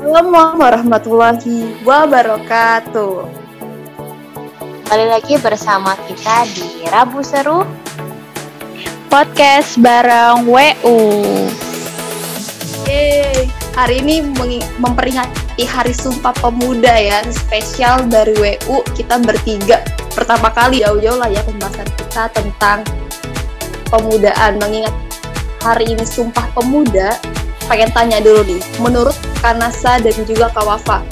Assalamualaikum warahmatullahi wabarakatuh. Kembali lagi bersama kita di Rabu Seru Podcast bareng WU. Yeay, hari ini memperingati Hari Sumpah Pemuda ya, spesial dari WU kita bertiga. Pertama kali jauh-jauh lah ya pembahasan kita tentang pemudaan mengingat hari ini Sumpah Pemuda pengen tanya dulu nih, menurut Kanasa dan juga Kawafa,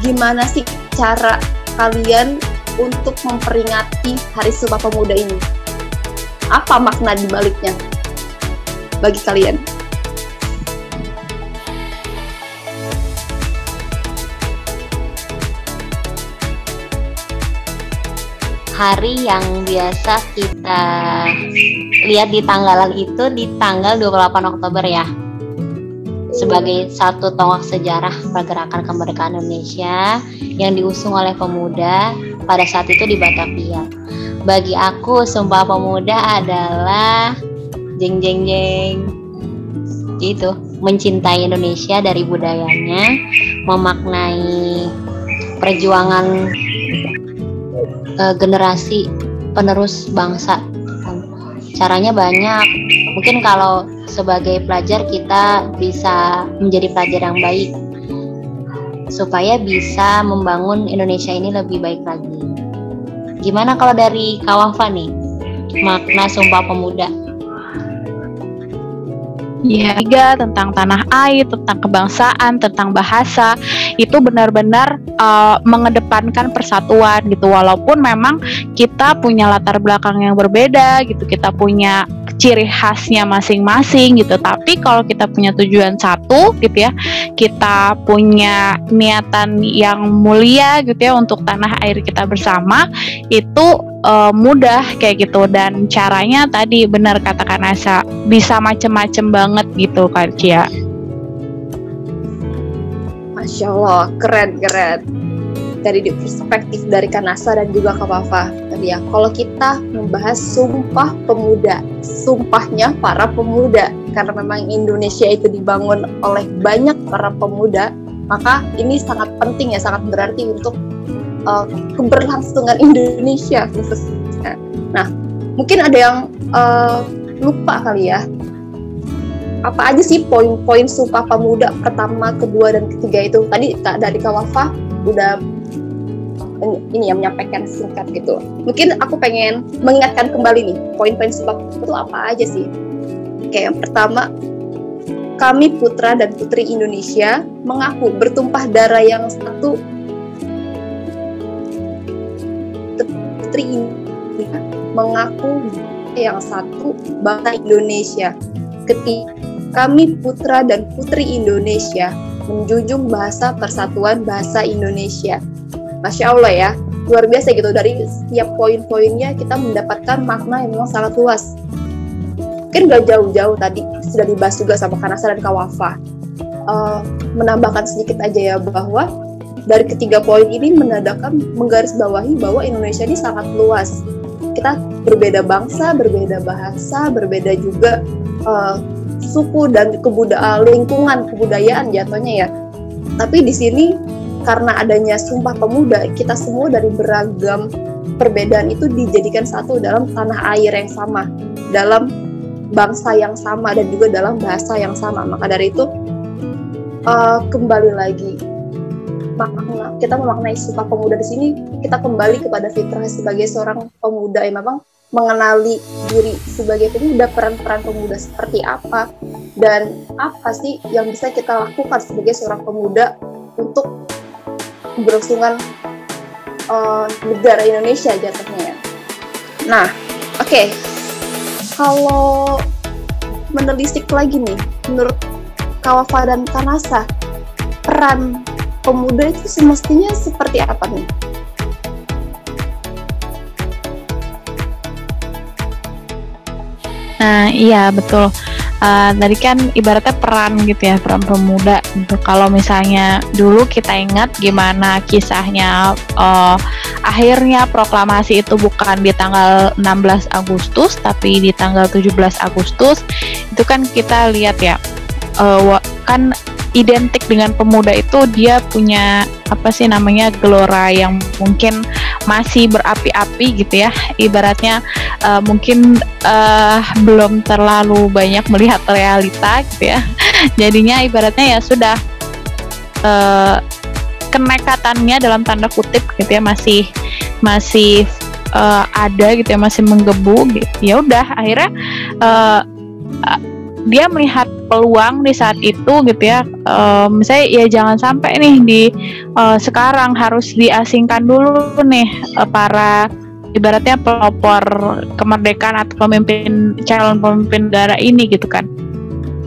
gimana sih cara kalian untuk memperingati Hari Sumpah Pemuda ini? Apa makna di baliknya bagi kalian? hari yang biasa kita lihat di tanggalan itu di tanggal 28 Oktober ya sebagai satu tonggak sejarah pergerakan kemerdekaan Indonesia yang diusung oleh pemuda pada saat itu di Batavia. Bagi aku, Sumpah Pemuda adalah jeng jeng jeng itu mencintai Indonesia dari budayanya, memaknai perjuangan uh, generasi penerus bangsa. Caranya banyak. Mungkin kalau sebagai pelajar kita bisa menjadi pelajar yang baik supaya bisa membangun Indonesia ini lebih baik lagi. Gimana kalau dari Kawafa nih? Makna Sumpah Pemuda. Ya, tiga tentang tanah air, tentang kebangsaan, tentang bahasa itu benar-benar uh, mengedepankan persatuan gitu. Walaupun memang kita punya latar belakang yang berbeda gitu, kita punya ciri khasnya masing-masing gitu. Tapi kalau kita punya tujuan satu gitu ya, kita punya niatan yang mulia gitu ya untuk tanah air kita bersama, itu uh, mudah kayak gitu dan caranya tadi benar katakan Asa bisa macem-macem banget gitu kan Cia. Masya Allah, keren keren dari perspektif dari Kanasa dan juga Kawafa tadi ya. Kalau kita membahas sumpah pemuda, sumpahnya para pemuda karena memang Indonesia itu dibangun oleh banyak para pemuda, maka ini sangat penting ya, sangat berarti untuk uh, keberlangsungan Indonesia khususnya. Nah, mungkin ada yang uh, lupa kali ya apa aja sih poin-poin sumpah pemuda pertama, kedua dan ketiga itu tadi dari Kawafa udah ini yang menyampaikan singkat gitu. Mungkin aku pengen mengingatkan kembali nih poin-poin sebab itu apa aja sih. Oke, yang pertama kami putra dan putri Indonesia mengaku bertumpah darah yang satu putri Indonesia mengaku yang satu bangsa Indonesia. Ketika kami putra dan putri Indonesia menjunjung bahasa persatuan bahasa Indonesia Masya Allah ya, luar biasa gitu. Dari setiap poin-poinnya kita mendapatkan makna yang memang sangat luas. Mungkin gak jauh-jauh tadi, sudah dibahas juga sama Kanasa dan Kawafa. Uh, menambahkan sedikit aja ya bahwa dari ketiga poin ini menandakan menggarisbawahi bahwa Indonesia ini sangat luas. Kita berbeda bangsa, berbeda bahasa, berbeda juga uh, suku dan kebudayaan lingkungan kebudayaan jatuhnya ya. Tapi di sini karena adanya Sumpah Pemuda, kita semua dari beragam perbedaan itu dijadikan satu dalam tanah air yang sama, dalam bangsa yang sama dan juga dalam bahasa yang sama. Maka dari itu uh, kembali lagi makna kita memaknai Sumpah Pemuda di sini kita kembali kepada fitrah sebagai seorang pemuda yang memang mengenali diri sebagai pemuda peran-peran pemuda seperti apa dan apa sih yang bisa kita lakukan sebagai seorang pemuda untuk keberlangsungan uh, negara Indonesia jatuhnya ya. Nah, oke, okay. kalau menelisik lagi nih, menurut Kawafa dan Kanasa, peran pemuda itu semestinya seperti apa nih? Nah, iya betul. Uh, tadi kan ibaratnya peran gitu ya peran pemuda. Gitu kalau misalnya dulu kita ingat gimana kisahnya uh, akhirnya proklamasi itu bukan di tanggal 16 Agustus tapi di tanggal 17 Agustus. Itu kan kita lihat ya uh, kan identik dengan pemuda itu dia punya apa sih namanya gelora yang mungkin masih berapi-api gitu ya. Ibaratnya uh, mungkin uh, belum terlalu banyak melihat realita gitu ya. Jadinya ibaratnya ya sudah uh, kenekatannya dalam tanda kutip gitu ya masih masih uh, ada gitu ya masih menggebu gitu. Ya udah akhirnya uh, dia melihat peluang di saat itu gitu ya. Uh, misalnya ya jangan sampai nih di uh, sekarang harus diasingkan dulu nih uh, para ibaratnya pelopor kemerdekaan atau pemimpin calon pemimpin negara ini gitu kan.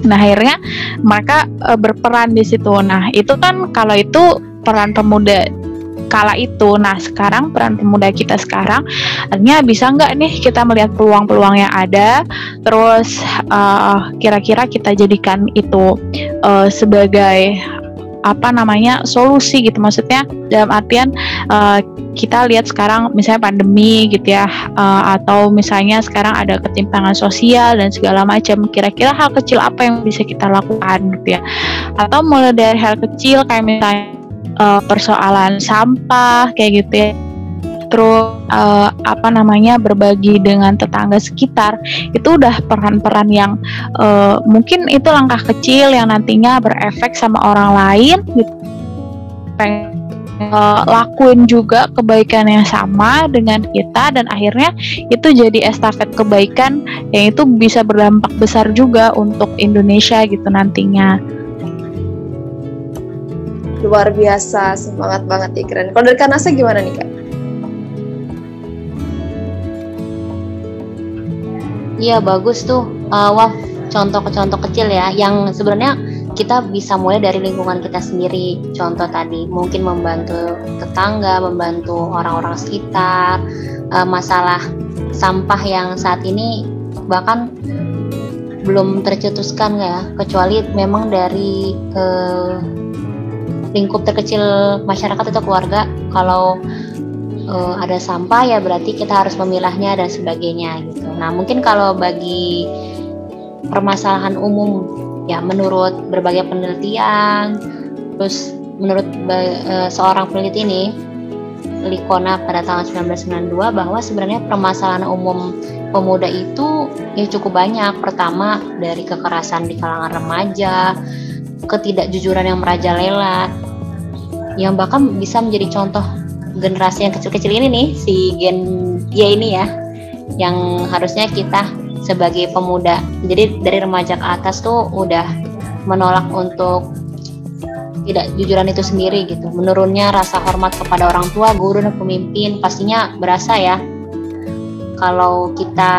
Nah akhirnya mereka uh, berperan di situ. Nah itu kan kalau itu peran pemuda kala itu. Nah, sekarang peran pemuda kita sekarang artinya bisa nggak nih kita melihat peluang-peluang yang ada, terus uh, kira-kira kita jadikan itu uh, sebagai apa namanya solusi gitu. Maksudnya dalam artian uh, kita lihat sekarang misalnya pandemi gitu ya uh, atau misalnya sekarang ada ketimpangan sosial dan segala macam kira-kira hal kecil apa yang bisa kita lakukan gitu ya? Atau mulai dari hal kecil kayak misalnya uh, persoalan sampah kayak gitu ya. Terus uh, apa namanya berbagi dengan tetangga sekitar itu udah peran-peran yang uh, mungkin itu langkah kecil yang nantinya berefek sama orang lain gitu. Lakuin juga kebaikan yang sama dengan kita dan akhirnya itu jadi estafet kebaikan yang itu bisa berdampak besar juga untuk Indonesia gitu nantinya luar biasa semangat banget Ikran kalau dari Kanasa gimana nih kak? Iya bagus tuh. Uh, wah contoh-contoh kecil ya yang sebenarnya kita bisa mulai dari lingkungan kita sendiri. Contoh tadi mungkin membantu tetangga membantu orang-orang sekitar. Uh, masalah sampah yang saat ini bahkan belum tercetuskan ya kecuali memang dari uh, lingkup terkecil masyarakat atau keluarga kalau uh, ada sampah ya berarti kita harus memilahnya dan sebagainya gitu. Nah mungkin kalau bagi permasalahan umum ya menurut berbagai penelitian terus menurut uh, seorang peneliti ini Likona pada tahun 1992 bahwa sebenarnya permasalahan umum pemuda itu ya cukup banyak. Pertama dari kekerasan di kalangan remaja, ketidakjujuran yang merajalela. Yang bahkan bisa menjadi contoh generasi yang kecil-kecil ini nih si gen Y ini ya yang harusnya kita sebagai pemuda jadi dari remaja ke atas tuh udah menolak untuk tidak jujuran itu sendiri gitu. Menurunnya rasa hormat kepada orang tua guru dan pemimpin pastinya berasa ya kalau kita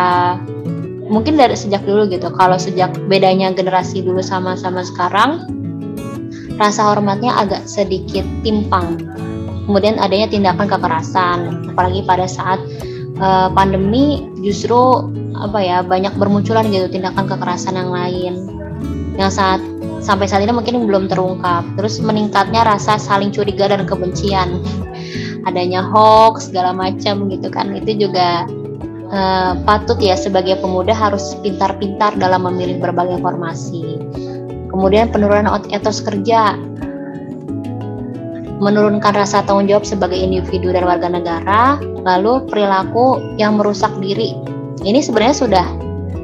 mungkin dari sejak dulu gitu. Kalau sejak bedanya generasi dulu sama sama sekarang rasa hormatnya agak sedikit timpang. Kemudian adanya tindakan kekerasan apalagi pada saat uh, pandemi justru apa ya banyak bermunculan gitu tindakan kekerasan yang lain. Yang saat sampai saat ini mungkin belum terungkap. Terus meningkatnya rasa saling curiga dan kebencian. Adanya hoax segala macam gitu kan. Itu juga uh, patut ya sebagai pemuda harus pintar-pintar dalam memilih berbagai informasi. Kemudian penurunan etos kerja, menurunkan rasa tanggung jawab sebagai individu dan warga negara, lalu perilaku yang merusak diri. Ini sebenarnya sudah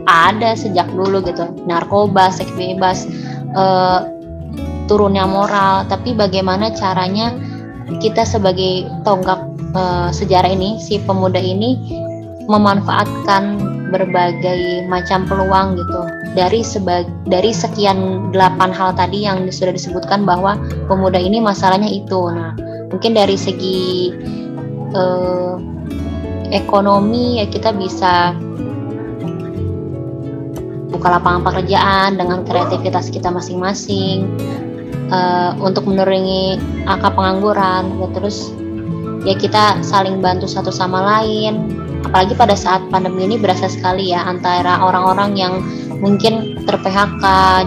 ada sejak dulu gitu, narkoba, seks bebas, uh, turunnya moral. Tapi bagaimana caranya kita sebagai tonggak uh, sejarah ini, si pemuda ini memanfaatkan berbagai macam peluang gitu. Dari sebag dari sekian delapan hal tadi yang sudah disebutkan bahwa pemuda ini masalahnya itu. Nah mungkin dari segi eh, ekonomi ya kita bisa buka lapangan pekerjaan dengan kreativitas kita masing-masing uh, untuk menurungi angka pengangguran ya terus ya kita saling bantu satu sama lain apalagi pada saat pandemi ini berasa sekali ya antara orang-orang yang mungkin ter-PHK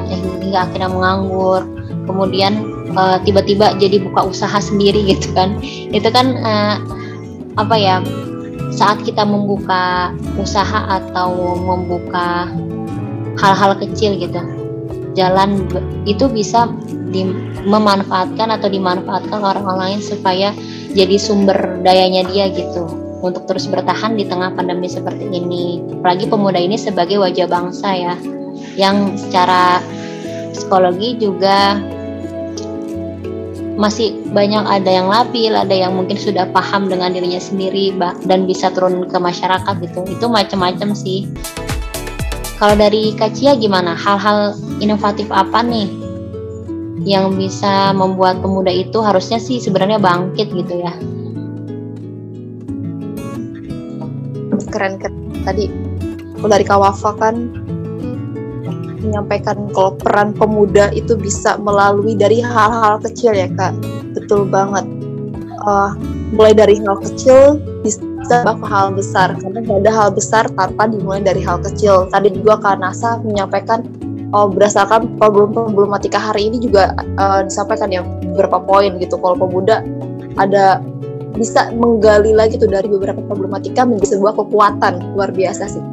hingga akhirnya menganggur kemudian uh, tiba-tiba jadi buka usaha sendiri gitu kan. Itu kan uh, apa ya saat kita membuka usaha atau membuka hal-hal kecil gitu jalan itu bisa di, memanfaatkan atau dimanfaatkan orang lain supaya jadi sumber dayanya dia gitu untuk terus bertahan di tengah pandemi seperti ini. Apalagi pemuda ini sebagai wajah bangsa ya, yang secara psikologi juga masih banyak ada yang labil, ada yang mungkin sudah paham dengan dirinya sendiri dan bisa turun ke masyarakat gitu. Itu macam-macam sih. Kalau dari Kacia gimana? Hal-hal inovatif apa nih yang bisa membuat pemuda itu harusnya sih sebenarnya bangkit gitu ya? Keren keren tadi dari Kawafa kan menyampaikan kalau peran pemuda itu bisa melalui dari hal-hal kecil ya kak. Betul banget. Uh, mulai dari hal kecil bisa ke hal besar karena tidak ada hal besar tanpa dimulai dari hal kecil. Tadi juga kak Nasa menyampaikan oh, berdasarkan problem problematika hari ini juga uh, disampaikan ya beberapa poin gitu. Kalau pemuda ada bisa menggali lagi tuh dari beberapa problematika menjadi sebuah kekuatan luar biasa sih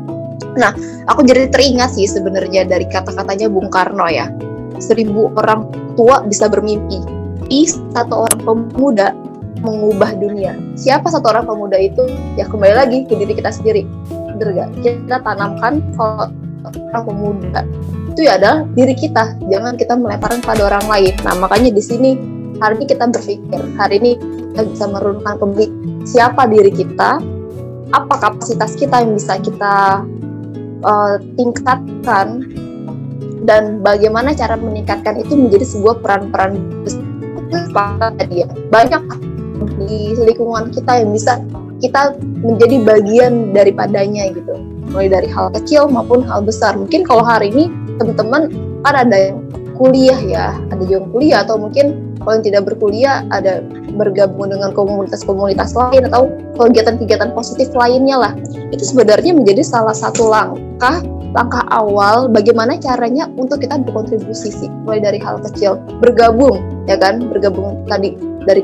Nah, aku jadi teringat sih sebenarnya dari kata-katanya Bung Karno ya. Seribu orang tua bisa bermimpi. I satu orang pemuda mengubah dunia. Siapa satu orang pemuda itu? Ya kembali lagi ke diri kita sendiri. Bener gak? Kita tanamkan kalau orang pemuda itu ya adalah diri kita. Jangan kita melemparkan pada orang lain. Nah makanya di sini hari ini kita berpikir, hari ini kita bisa meruntuhkan kembali siapa diri kita, apa kapasitas kita yang bisa kita uh, tingkatkan dan bagaimana cara meningkatkan itu menjadi sebuah peran-peran tadi ya banyak di lingkungan kita yang bisa kita menjadi bagian daripadanya gitu. Mulai dari hal kecil maupun hal besar. Mungkin kalau hari ini teman-teman kan ada yang kuliah ya ada yang kuliah atau mungkin kalau yang tidak berkuliah ada bergabung dengan komunitas-komunitas lain atau kegiatan-kegiatan positif lainnya lah. Itu sebenarnya menjadi salah satu langkah langkah awal bagaimana caranya untuk kita berkontribusi sih mulai dari hal kecil. Bergabung ya kan? Bergabung tadi dari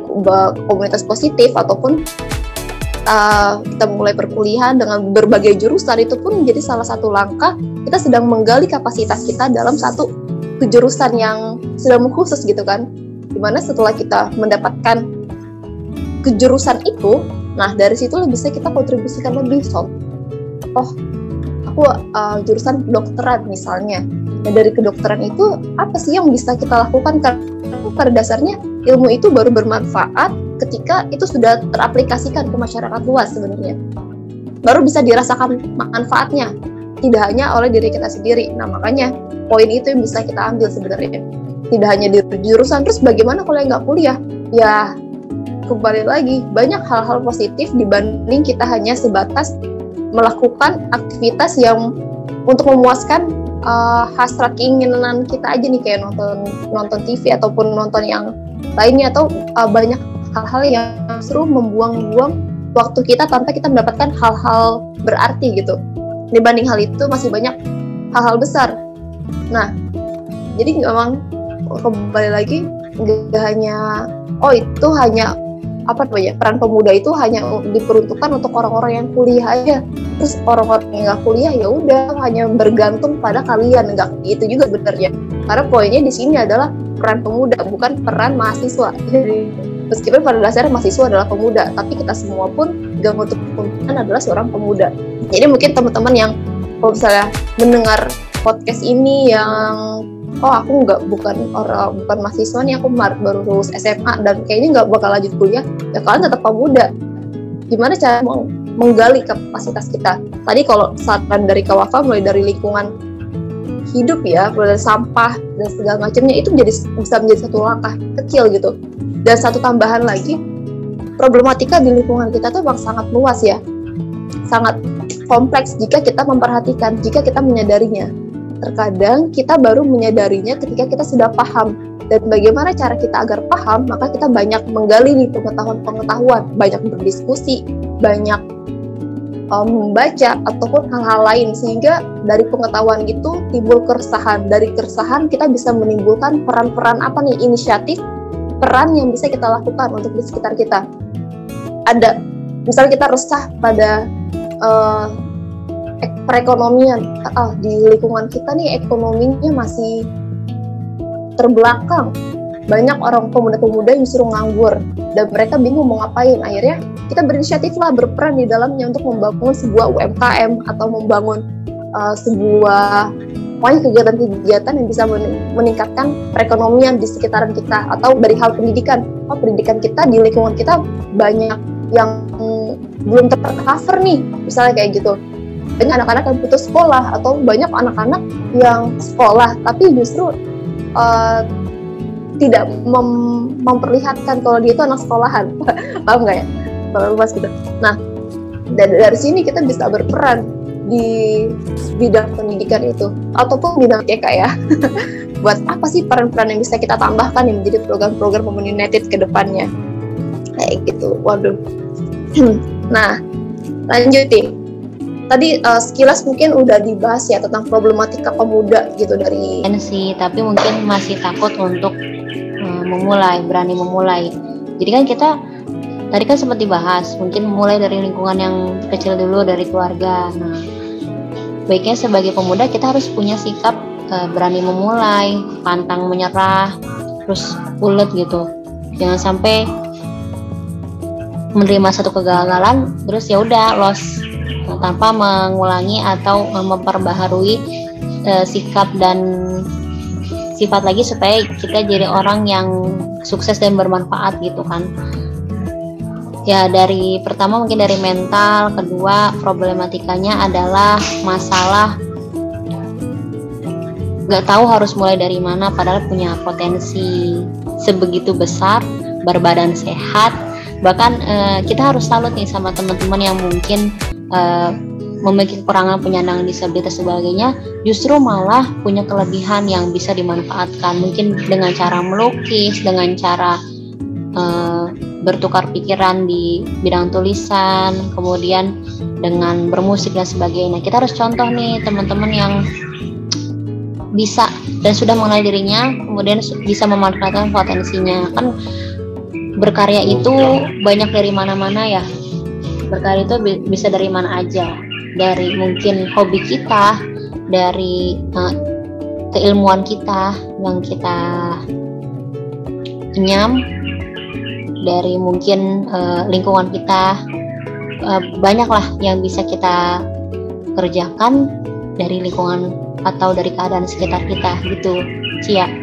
komunitas positif ataupun uh, kita mulai perkuliahan dengan berbagai jurusan itu pun menjadi salah satu langkah kita sedang menggali kapasitas kita dalam satu kejurusan yang sedang khusus gitu kan di mana setelah kita mendapatkan kejurusan itu nah dari situ bisa kita kontribusikan lebih so oh aku uh, jurusan kedokteran misalnya. Nah dari kedokteran itu apa sih yang bisa kita lakukan? Karena pada dasarnya ilmu itu baru bermanfaat ketika itu sudah teraplikasikan ke masyarakat luas sebenarnya. Baru bisa dirasakan manfaatnya. Tidak hanya oleh diri kita sendiri. Nah makanya poin itu yang bisa kita ambil sebenarnya tidak hanya di jurusan terus bagaimana kalau yang nggak kuliah? Ya kembali lagi banyak hal-hal positif dibanding kita hanya sebatas melakukan aktivitas yang untuk memuaskan uh, hasrat keinginan kita aja nih kayak nonton nonton TV ataupun nonton yang lainnya atau uh, banyak hal-hal yang seru membuang-buang waktu kita tanpa kita mendapatkan hal-hal berarti gitu. Dibanding hal itu masih banyak hal-hal besar. Nah jadi memang kembali lagi nggak hanya oh itu hanya apa namanya peran pemuda itu hanya diperuntukkan untuk orang-orang yang kuliah aja. Terus orang-orang yang nggak kuliah ya udah hanya bergantung pada kalian. Nggak itu juga benernya karena poinnya di sini adalah peran pemuda bukan peran mahasiswa. Meskipun pada dasarnya mahasiswa adalah pemuda tapi kita semua pun gak untuk kepentingan adalah seorang pemuda. Jadi mungkin teman-teman yang kalau misalnya mendengar podcast ini yang oh aku nggak bukan orang bukan mahasiswa nih aku baru lulus SMA dan kayaknya nggak bakal lanjut kuliah. Ya kalian tetap muda. Gimana cara menggali kapasitas kita? Tadi kalau saran dari Kawafa mulai dari lingkungan hidup ya mulai dari sampah dan segala macamnya itu menjadi bisa menjadi satu langkah kecil gitu. Dan satu tambahan lagi problematika di lingkungan kita tuh memang sangat luas ya. Sangat kompleks jika kita memperhatikan jika kita menyadarinya terkadang kita baru menyadarinya ketika kita sudah paham. Dan bagaimana cara kita agar paham maka kita banyak menggali nih pengetahuan-pengetahuan. Banyak berdiskusi banyak um, membaca ataupun hal-hal lain. Sehingga dari pengetahuan itu timbul keresahan. Dari keresahan kita bisa menimbulkan peran-peran apa nih? Inisiatif peran yang bisa kita lakukan untuk di sekitar kita. Ada misalnya kita resah pada uh, perekonomian uh, di lingkungan kita nih ekonominya masih terbelakang. Banyak orang pemuda-pemuda yang disuruh nganggur dan mereka bingung mau ngapain. Akhirnya kita berinisiatif lah berperan di dalamnya untuk membangun sebuah UMKM atau membangun uh, sebuah pokoknya kegiatan-kegiatan yang bisa meningkatkan perekonomian di sekitaran kita atau dari hal pendidikan. Oh pendidikan kita di lingkungan kita banyak yang belum tercover nih misalnya kayak gitu banyak anak-anak yang putus sekolah atau banyak anak-anak yang sekolah tapi justru uh, tidak mem memperlihatkan kalau dia itu anak sekolahan. Paham nggak ya? Kalau luas gitu. Nah dari, dari sini kita bisa berperan di bidang pendidikan itu ataupun bidang TK ya. Buat apa sih peran-peran yang bisa kita tambahkan yang menjadi program-program Women United ke depannya? Kayak gitu. Waduh. Nah lanjutin tadi uh, sekilas mungkin udah dibahas ya tentang problematika pemuda gitu dari sih tapi mungkin masih takut untuk uh, memulai berani memulai. Jadi kan kita tadi kan sempat dibahas mungkin mulai dari lingkungan yang kecil dulu dari keluarga. Nah baiknya sebagai pemuda kita harus punya sikap uh, berani memulai pantang menyerah terus ulet gitu. Jangan sampai menerima satu kegagalan terus ya udah loss tanpa mengulangi atau memperbaharui uh, sikap dan sifat lagi supaya kita jadi orang yang sukses dan bermanfaat gitu kan. Ya dari pertama mungkin dari mental kedua problematikanya adalah masalah nggak tahu harus mulai dari mana padahal punya potensi sebegitu besar berbadan sehat bahkan uh, kita harus salut nih sama teman-teman yang mungkin uh, memiliki kekurangan penyandang disabilitas sebagainya justru malah punya kelebihan yang bisa dimanfaatkan. Mungkin dengan cara melukis dengan cara uh, bertukar pikiran di bidang tulisan kemudian dengan bermusik dan sebagainya. Kita harus contoh nih teman-teman yang bisa dan sudah mengenal dirinya kemudian bisa memanfaatkan potensinya. Kan berkarya itu banyak dari mana-mana ya. Berkarya itu bisa dari mana aja. Dari mungkin hobi kita dari uh, keilmuan kita yang kita nyam dari mungkin uh, lingkungan kita uh, banyaklah yang bisa kita kerjakan dari lingkungan atau dari keadaan sekitar kita gitu Cia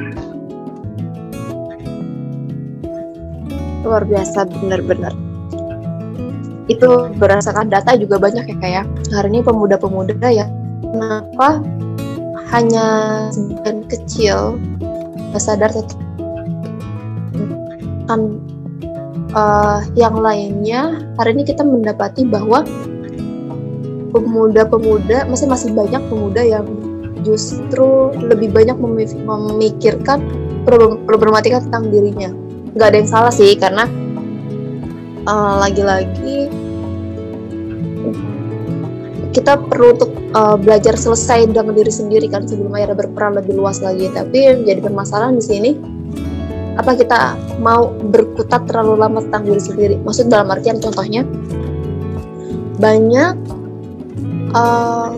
luar biasa benar-benar itu berdasarkan data juga banyak ya kayak ya. hari ini pemuda-pemuda ya kenapa hanya sebagian kecil sadar kan uh, yang lainnya hari ini kita mendapati bahwa pemuda-pemuda masih masih banyak pemuda yang justru lebih banyak memikirkan problematika tentang dirinya nggak ada yang salah sih karena uh, lagi-lagi kita perlu untuk uh, belajar selesai dengan diri sendiri kan sebelum akhirnya berperan lebih luas lagi. Tapi yang jadi permasalahan di sini apa kita mau berkutat terlalu lama tentang diri sendiri? Maksud dalam artian contohnya banyak uh,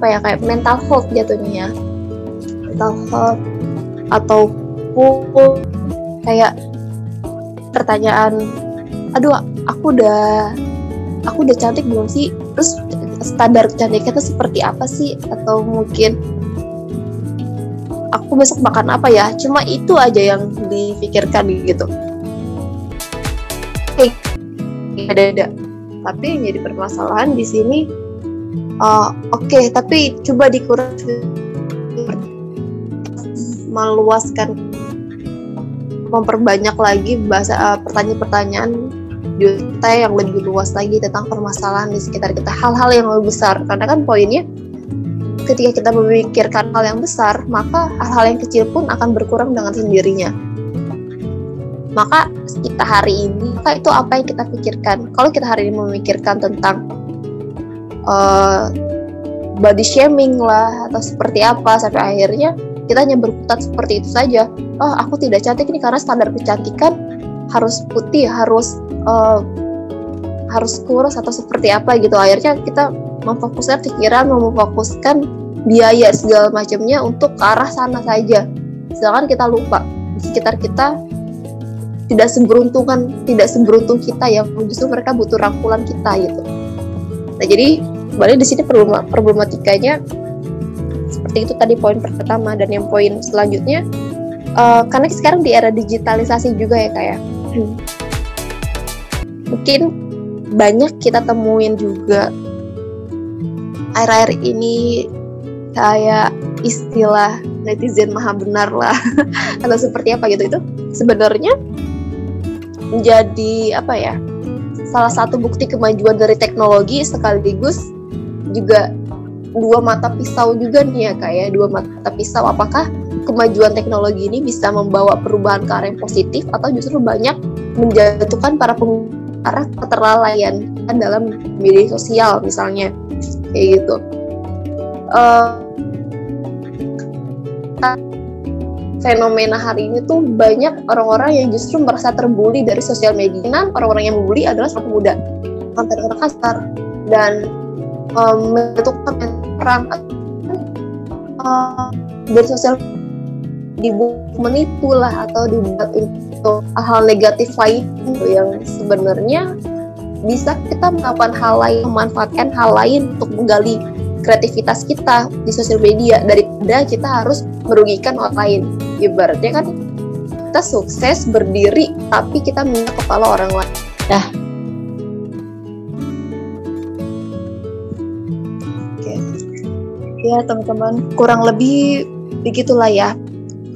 apa ya kayak mental health jatuhnya ya. Mental health ataupun kayak pertanyaan aduh aku udah aku udah cantik belum sih? Terus standar cantiknya itu seperti apa sih? Atau mungkin aku besok makan apa ya? Cuma itu aja yang dipikirkan gitu. Hey, ada-ada tapi yang jadi permasalahan di sini uh, oke okay, tapi coba dikurangi meluaskan memperbanyak lagi bahasa uh, pertanyaan-pertanyaan juta yang lebih luas lagi tentang permasalahan di sekitar kita. Hal-hal yang lebih besar. Karena kan poinnya ketika kita memikirkan hal yang besar maka hal-hal yang kecil pun akan berkurang dengan sendirinya. Maka kita hari ini maka itu apa yang kita pikirkan? Kalau kita hari ini memikirkan tentang uh, body shaming lah atau seperti apa sampai akhirnya kita hanya berkutat seperti itu saja. Oh aku tidak cantik ini karena standar kecantikan harus putih harus uh, harus kurus atau seperti apa gitu. Akhirnya kita memfokuskan pikiran memfokuskan biaya segala macamnya untuk ke arah sana saja. Sedangkan kita lupa di sekitar kita tidak seberuntungan tidak seberuntung kita ya. Justru mereka butuh rangkulan kita gitu. Nah jadi balik di sini problematikanya seperti itu tadi poin pertama dan yang poin selanjutnya uh, karena sekarang di era digitalisasi juga ya kayak ya. mungkin banyak kita temuin juga air-air ini kayak istilah netizen maha benar lah atau seperti apa gitu itu sebenarnya menjadi apa ya salah satu bukti kemajuan dari teknologi sekaligus juga dua mata pisau juga nih ya kayak ya. dua mata pisau apakah kemajuan teknologi ini bisa membawa perubahan ke arah yang positif atau justru banyak menjatuhkan para pengguna keterlalaian dalam media sosial misalnya kayak gitu uh, fenomena hari ini tuh banyak orang-orang yang justru merasa terbuli dari sosial media. Dan orang-orang yang membuli adalah sang pemuda, konten-konten kasar dan um, menentukan perang uh, dari sosial dibuat menipu lah atau dibuat untuk hal negatif lain yang sebenarnya bisa kita melakukan hal lain memanfaatkan hal lain untuk menggali kreativitas kita di sosial media daripada kita harus merugikan orang lain. Ibaratnya kan kita sukses berdiri tapi kita minta kepala orang lain. Dah ya teman-teman kurang lebih begitulah ya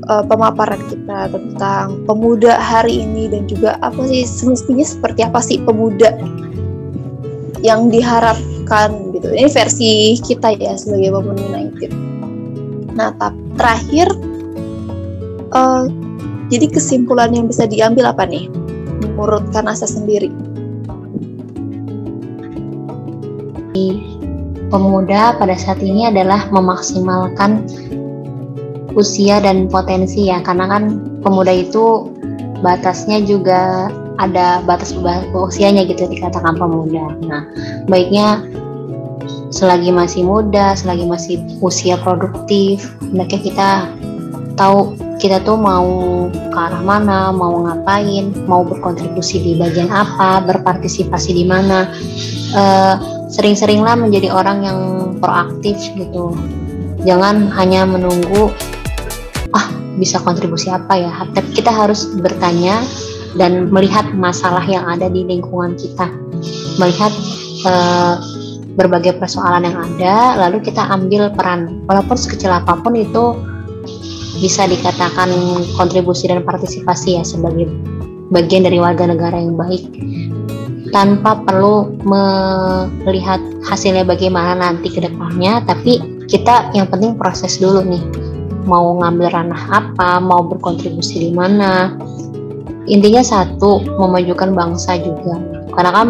uh, pemaparan kita tentang pemuda hari ini dan juga apa sih semestinya seperti apa sih pemuda yang diharapkan gitu. Ini versi kita ya sebagai Women United. Nah, tapi terakhir uh, jadi kesimpulan yang bisa diambil apa nih menurut Kanasa sendiri? Pemuda pada saat ini adalah memaksimalkan usia dan potensi ya karena kan pemuda itu batasnya juga ada batas usianya gitu dikatakan pemuda. Nah, baiknya selagi masih muda, selagi masih usia produktif, hendaknya kita tahu kita tuh mau ke arah mana, mau ngapain, mau berkontribusi di bagian apa, berpartisipasi di mana. Uh, sering-seringlah menjadi orang yang proaktif gitu. Jangan hanya menunggu ah bisa kontribusi apa ya. Tapi kita harus bertanya dan melihat masalah yang ada di lingkungan kita. Melihat uh, berbagai persoalan yang ada, lalu kita ambil peran. Walaupun sekecil apa pun itu bisa dikatakan kontribusi dan partisipasi ya sebagai bagian dari warga negara yang baik tanpa perlu melihat hasilnya bagaimana nanti ke depannya tapi kita yang penting proses dulu nih. Mau ngambil ranah apa mau berkontribusi di mana. Intinya satu memajukan bangsa juga. Karena kan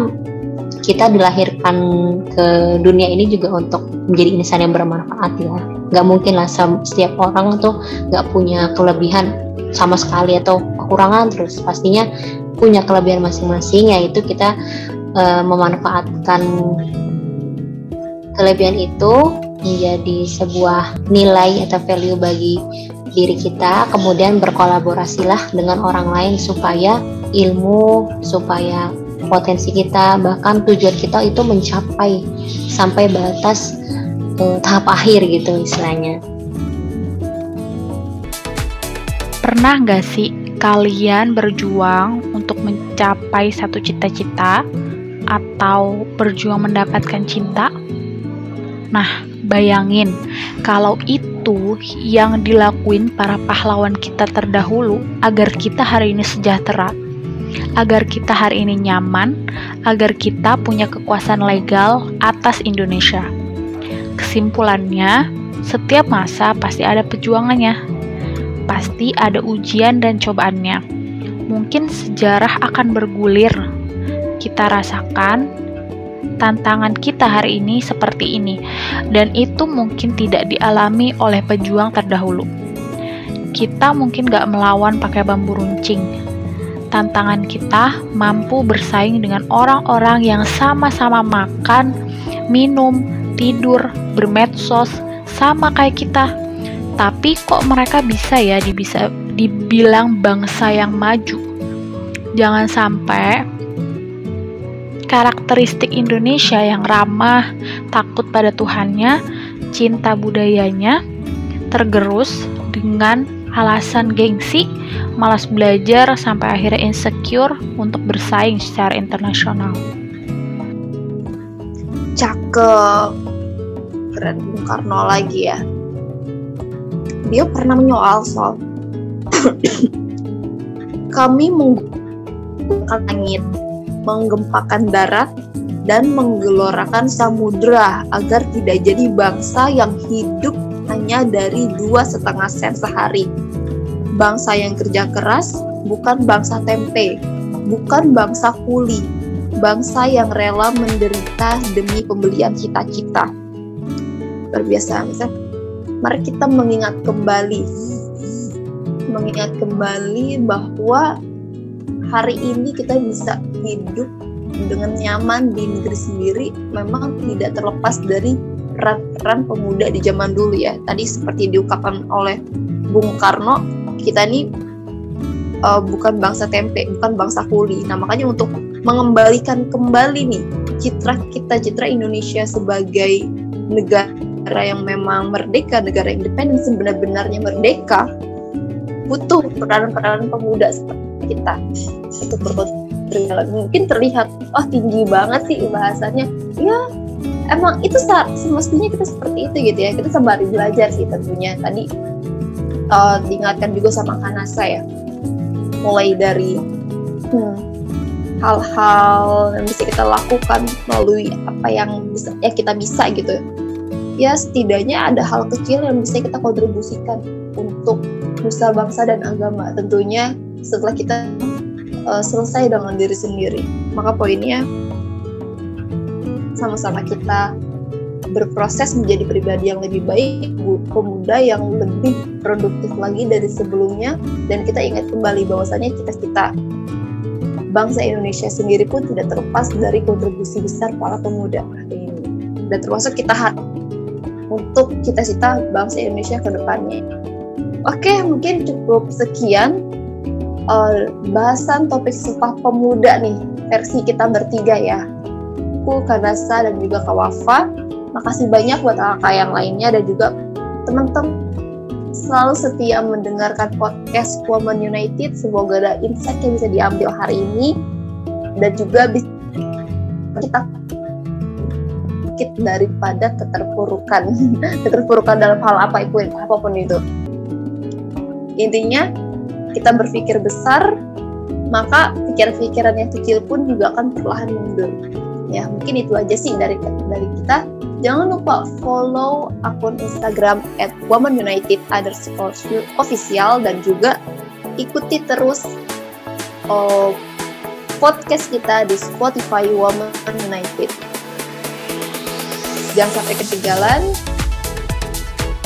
kita dilahirkan ke dunia ini juga untuk menjadi insan yang bermanfaat ya. Nggak mungkin lah setiap orang tuh nggak punya kelebihan sama sekali atau kekurangan terus. Pastinya punya kelebihan masing-masing yaitu kita uh, memanfaatkan kelebihan itu menjadi sebuah nilai atau value bagi diri kita kemudian berkolaborasilah dengan orang lain supaya ilmu supaya potensi kita bahkan tujuan kita itu mencapai sampai batas uh, tahap akhir gitu istilahnya. Pernah nggak sih kalian berjuang mencapai satu cita-cita atau berjuang mendapatkan cinta? Nah, bayangin kalau itu yang dilakuin para pahlawan kita terdahulu agar kita hari ini sejahtera agar kita hari ini nyaman, agar kita punya kekuasaan legal atas Indonesia. Kesimpulannya, setiap masa pasti ada perjuangannya, pasti ada ujian dan cobaannya. Mungkin sejarah akan bergulir. Kita rasakan tantangan kita hari ini seperti ini, dan itu mungkin tidak dialami oleh pejuang terdahulu. Kita mungkin gak melawan pakai bambu runcing, tantangan kita mampu bersaing dengan orang-orang yang sama-sama makan, minum, tidur, bermedsos, sama kayak kita. Tapi kok mereka bisa ya dibisa dibilang bangsa yang maju? Jangan sampai karakteristik Indonesia yang ramah, takut pada Tuhannya, cinta budayanya, tergerus dengan alasan gengsi, malas belajar, sampai akhirnya insecure untuk bersaing secara internasional. Cakep. Keren Bung Karno lagi ya. Dia pernah menyoal soal kami menggunakan langit, menggempakan darat, dan menggelorakan samudera agar tidak jadi bangsa yang hidup hanya dari dua setengah sen sehari. Bangsa yang kerja keras bukan bangsa tempe, bukan bangsa kuli, bangsa yang rela menderita demi pembelian cita-cita. Berbiasa, misalnya, mari kita mengingat kembali, mengingat kembali bahwa hari ini kita bisa hidup dengan nyaman di negeri sendiri memang tidak terlepas dari peran-peran pemuda di zaman dulu ya. Tadi seperti diungkapkan oleh Bung Karno, kita ini uh, bukan bangsa tempe, bukan bangsa kuli. Nah makanya untuk mengembalikan kembali nih citra kita, citra Indonesia sebagai negara yang memang merdeka, negara independen sebenar-benarnya merdeka, butuh peran-peran pemuda seperti kita untuk berkontribusi. Mungkin terlihat, oh tinggi banget sih bahasanya. Ya, emang itu semestinya kita seperti itu gitu ya. Kita sembari belajar sih tentunya. Tadi uh, diingatkan juga sama Kanasa ya. Mulai dari hmm, hal-hal yang bisa kita lakukan melalui apa yang bisa ya kita bisa gitu ya setidaknya ada hal kecil yang bisa kita kontribusikan untuk nusa bangsa dan agama tentunya setelah kita uh, selesai dengan diri sendiri maka poinnya sama-sama kita berproses menjadi pribadi yang lebih baik, pemuda yang lebih produktif lagi dari sebelumnya, dan kita ingat kembali bahwasanya cita-cita bangsa Indonesia sendiri pun tidak terlepas dari kontribusi besar para pemuda ini. Dan termasuk kita untuk cita-cita bangsa Indonesia ke depannya. Oke, mungkin cukup sekian uh, bahasan topik sumpah pemuda nih, versi kita bertiga ya. Aku, Kanasa, dan juga Kawafa. Makasih banyak buat kakak yang lainnya dan juga teman-teman selalu setia mendengarkan podcast Women United. Semoga ada insight yang bisa diambil hari ini dan juga bisa kita sedikit daripada keterpurukan keterpurukan dalam hal apa itu apa pun itu intinya kita berpikir besar maka pikiran-pikiran yang kecil pun juga akan perlahan mundur ya mungkin itu aja sih dari dari kita Jangan lupa follow akun Instagram at Woman United underscore official dan juga ikuti terus oh, podcast kita di Spotify Woman United. Jangan sampai ketinggalan.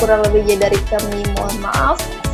Kurang lebihnya dari kami mohon maaf.